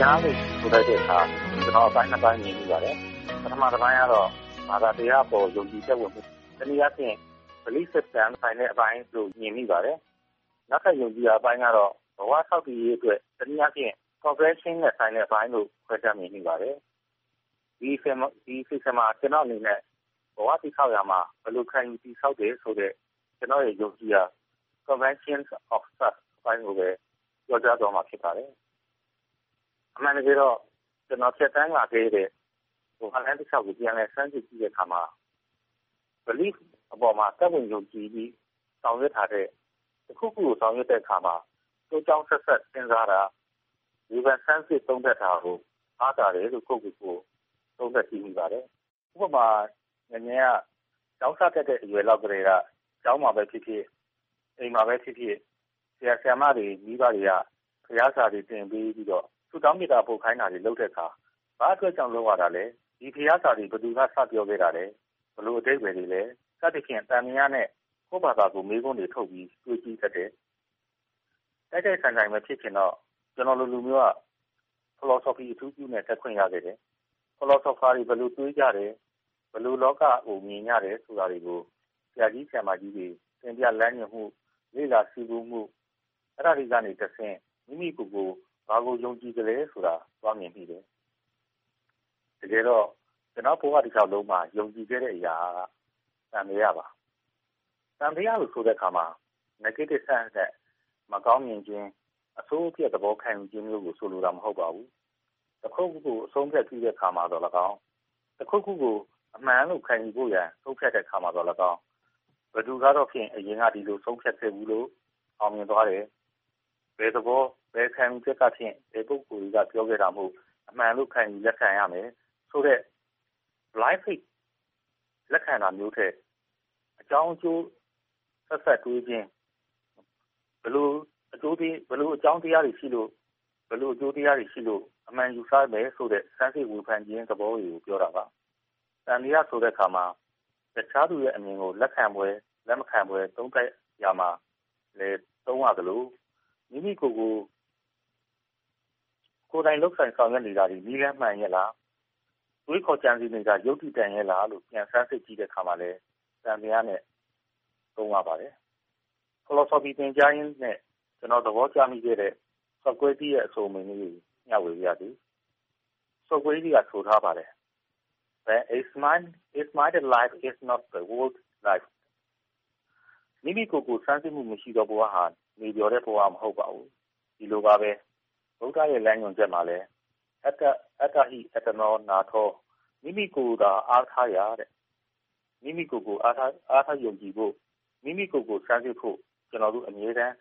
တရားလို့ဆိုလိုက်တဲ့အခါကျနော်အပိုင်းနှစ်ပိုင်းမြင်မိပါတယ်။ပထမတပိုင်းကတော့ဘာသာတရားအပေါ်ယုံကြည်သက်ဝင်မှု။တနည်းအားဖြင့် Belief System ဆိုင်တဲ့အပိုင်းလို့မြင်မိပါတယ်။နောက်ထပ်ယုံကြည်ရာအပိုင်းကတော့ဘဝဆောက်တည်ရေးအတွက်တနည်းအားဖြင့် Progression နဲ့ဆိုင်တဲ့အပိုင်းလို့ခွဲခြားမြင်မိပါတယ်။ဒီ System မှာကျနော့်အနေနဲ့ဘဝတည်ဆောက်ရာမှာဘယ်လိုခံယူတည်ဆောက်တယ်ဆိုတဲ့ကျနော့်ရဲ့ယုံကြည်ရာ Conventions of Trust အပိုင်းကိုပဲပြောကြားသွားမှာဖြစ်ပါတယ်။ အမှန်တကယ်တော့ကျနော်ဖြတ်သန်းလာခဲ့တဲ့ဝါလမ်းတလျှောက်ကိုပြန်လည်ဆန်းစစ်ကြည့်တဲ့အခါမှာ Belief အပေါ်မှာသက်ဝင်ယုံကြည်ပြီးဆောင်ရွက်ထားတဲ့တခုခုကိုဆောင်ရွက်တဲ့အခါမှာကျိုးကြောင်းဆက်စပ်စဉ်းစားတာ၊ဝေဖန်ဆန်းစစ်သုံးသပ်တာကိုအားသာတယ်လို့ကိုယ့်ကိုယ်ကိုသုံးသပ်ကြည့်မိပါတယ်။ဥပမာငယ်ငယ်ကကျောင်းစတက်တဲ့အရွယ်လောက်ကတည်းကကျောင်းမှာပဲဖြစ်ဖြစ်၊အိမ်မှာပဲဖြစ်ဖြစ်ဆရာ၊ဆရာမတွေ၊မိဘတွေကဘုရားစာတွေသင်ပေးပြီးတော့ ဆုတောင်းမေတ္တာပို့ခိုင်းတာတွေလုပ်တဲ့အခါဘာအတွက်ကြောင့်လုပ်ရတာလဲ။ဒီဘုရားစာတွေဘယ်သူကစပြောခဲ့တာလဲ။ဘယ်လိုအဓိပ္ပါယ်တွေလဲစသဖြင့်သံသယနဲ့ကိုယ့်ဘာသာကိုယ်မေးခွန်းတွေထုတ်ပြီးတွေးကြည့်တတ်တယ်။တိုက်တိုက်ဆိုင်ဆိုင်ပဲဖြစ်ချင်တော့ကျနော်လိုလူမျိုးက Philosophy အထူးပြုနဲ့တက်ခွင့်ရခဲ့တယ်။ Philosopher တွေဘယ်လိုတွေးကြတယ်။ဘယ်လိုလောကကိုမြင်ကြတယ်ဆိုတာတွေကိုဆရာကြီးဆရာမကြီးတွေတင်ပြလမ်းညွှန်မှု၊လေ့လာဆည်းပူးမှုအဲဒါတွေကနေတဆင့်မိမိကိုယ်ကို ဘာကိုယုံကြည်သလဲဆိုတာသွားမြင်မိတယ်။တကယ်တော့ကျနော့်ဘဝတလျှောက်လုံးမှာယုံကြည်ခဲ့တဲ့အရာကသံသယပါ။သံသယလို့ဆိုတဲ့အခါမှာ Negative sense နဲ့မကောင်းမြင်ခြင်း၊အဆိုးအပျက်သဘောခံယူခြင်းမျိုးကိုဆိုလိုတာမဟုတ်ပါဘူး။တခုခုကိုအဆုံးအဖြတ်ပြုတဲ့အခါမှာသော်လည်းကောင်း၊တခုခုကိုအမှန်လို့ခံယူဖို့ရန်ဆုံးဖြတ်တဲ့အခါမှာသော်လည်းကောင်းဘယ်သူကတော့ဖြင့်အရင်ကဒီလိုဆုံးဖြတ်ခဲ့ဖူးလို့အောင်မြင်သွားတယ်။ ဘယ်သဘော၊ဘယ်ခံယူချက်ကဖြင့်ဘယ်ပုဂ္ဂိုလ်တွေကပြောခဲ့တာမို့အမှန်လို့ခံယူလက်ခံရမယ်ဆိုတဲ့ Blind Faith လက်ခံတာမျိုးထက်အကြောင်းအကျိုးဆက်စပ်တွေးခြင်း၊ဘယ်လိုအကြောင်းတရားတွေရှိလို့ဘယ်လိုအကျိုးတရားတွေရှိလို့အမှန်ယူဆမယ်ဆိုတဲ့ဆန်းစစ်ဝေဖန်ခြင်းသဘောတွေကိုပြောတာပါ။သံသယဆိုတဲ့အခါမှာတခြားသူရဲ့အမြင်ကိုလက်ခံဖွယ်၊လက်မခံဖွယ်သုံးသပ်ရာမှာလည်းသုံးရသလို မိမိကိုယ်ကို ကိုယ်တိုင်လုပ်ကိုင်ဆောင်ရွက်နေတာတွေ နည်းလမ်းမှန်ရဲ့လား၊တွေးခေါ်ကြံစည်နေတာ ယုတ္တိတန်ရဲ့လားလို့ ပြန်ဆန်းစစ်ကြည့်တဲ့အခါမှာလည်း သံသယနဲ့သုံးရပါတယ်။ Philosophy သင်ကြားရင်းနဲ့ ကျနော် သဘောကျမိခဲ့တဲ့ Socrates ရဲ့ အဆိုအမိန့်လေးကို မျှဝေပါရစေ။ Socrates ကဆိုထားပါတယ်။ A smart life is not the world life မိမိကိုယ်ကို ဆန်းစစ်မှုမရှိသော ဘဝဟာ နေပျော်တဲ့ဘဝမဟုတ်ပါဘူး။ဒီလိုပါပဲဗုဒ္ဓရဲ့လမ်းညွှန်ချက်မှာလည်းအတ္တဟိအတ္တနောနာထောမိမိကိုယ်သာအားထားရာတဲ့။မိမိကိုယ်ကိုအားထားယုံကြည်ဖို့၊မိမိကိုယ်ကိုဆန်းစစ်ဖို့ကျနော်တို့အမြဲတမ်း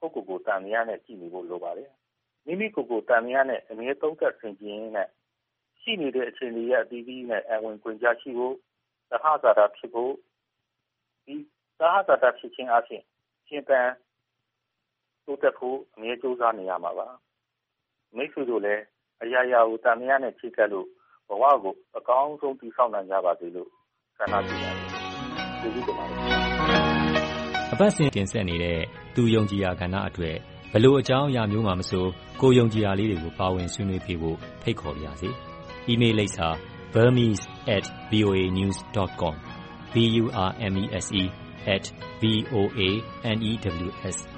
ကိုယ့်ကိုယ်ကိုသံသယနဲ့ကြည့်နေဖို့လိုပါတယ်။မိမိကိုယ်ကိုသံသယနဲ့အမြဲသုံးသပ်ဆင်ခြင်ရင်းနဲ့ရှိနေတဲ့အခြေအနေရပ်အသီးသီးနဲ့အံဝင်ခွင်ကျရှိဖို့၊သဟဇာတဖြစ်ဖို့၊ဒီသဟဇာတဖြစ်ခြင်းအားဖြင့်ရှင်သန် တိုးတက်ဖို့ အမြဲကြိုးစားနေရမှာပါ။မိတ်ဆွေတို့လည်း အရာရာကို သံသယနဲ့ ချဉ်းကပ်လို့ ဘဝကို အကောင်းဆုံး တည်ဆောက်နိုင်ကြပါစေလို့ ဆန္ဒပြုပါတယ်။ကျေးဇူးတင်ပါတယ်။အပတ်စဉ်တင်ဆက်နေတဲ့ သူယုံကြည်ရာကဏ္ဍအတွက် ဘယ်လိုအကြောင်းအရာမျိုးမှာမဆို ကိုယ်ယုံကြည်ရာလေးတွေကို ပါဝင်ဆွေးနွေးပေးဖို့ ဖိတ်ခေါ်ပါရစေ။အီးမေးလ်လိပ်စာ burmese@voanews.com burmese@voanews.com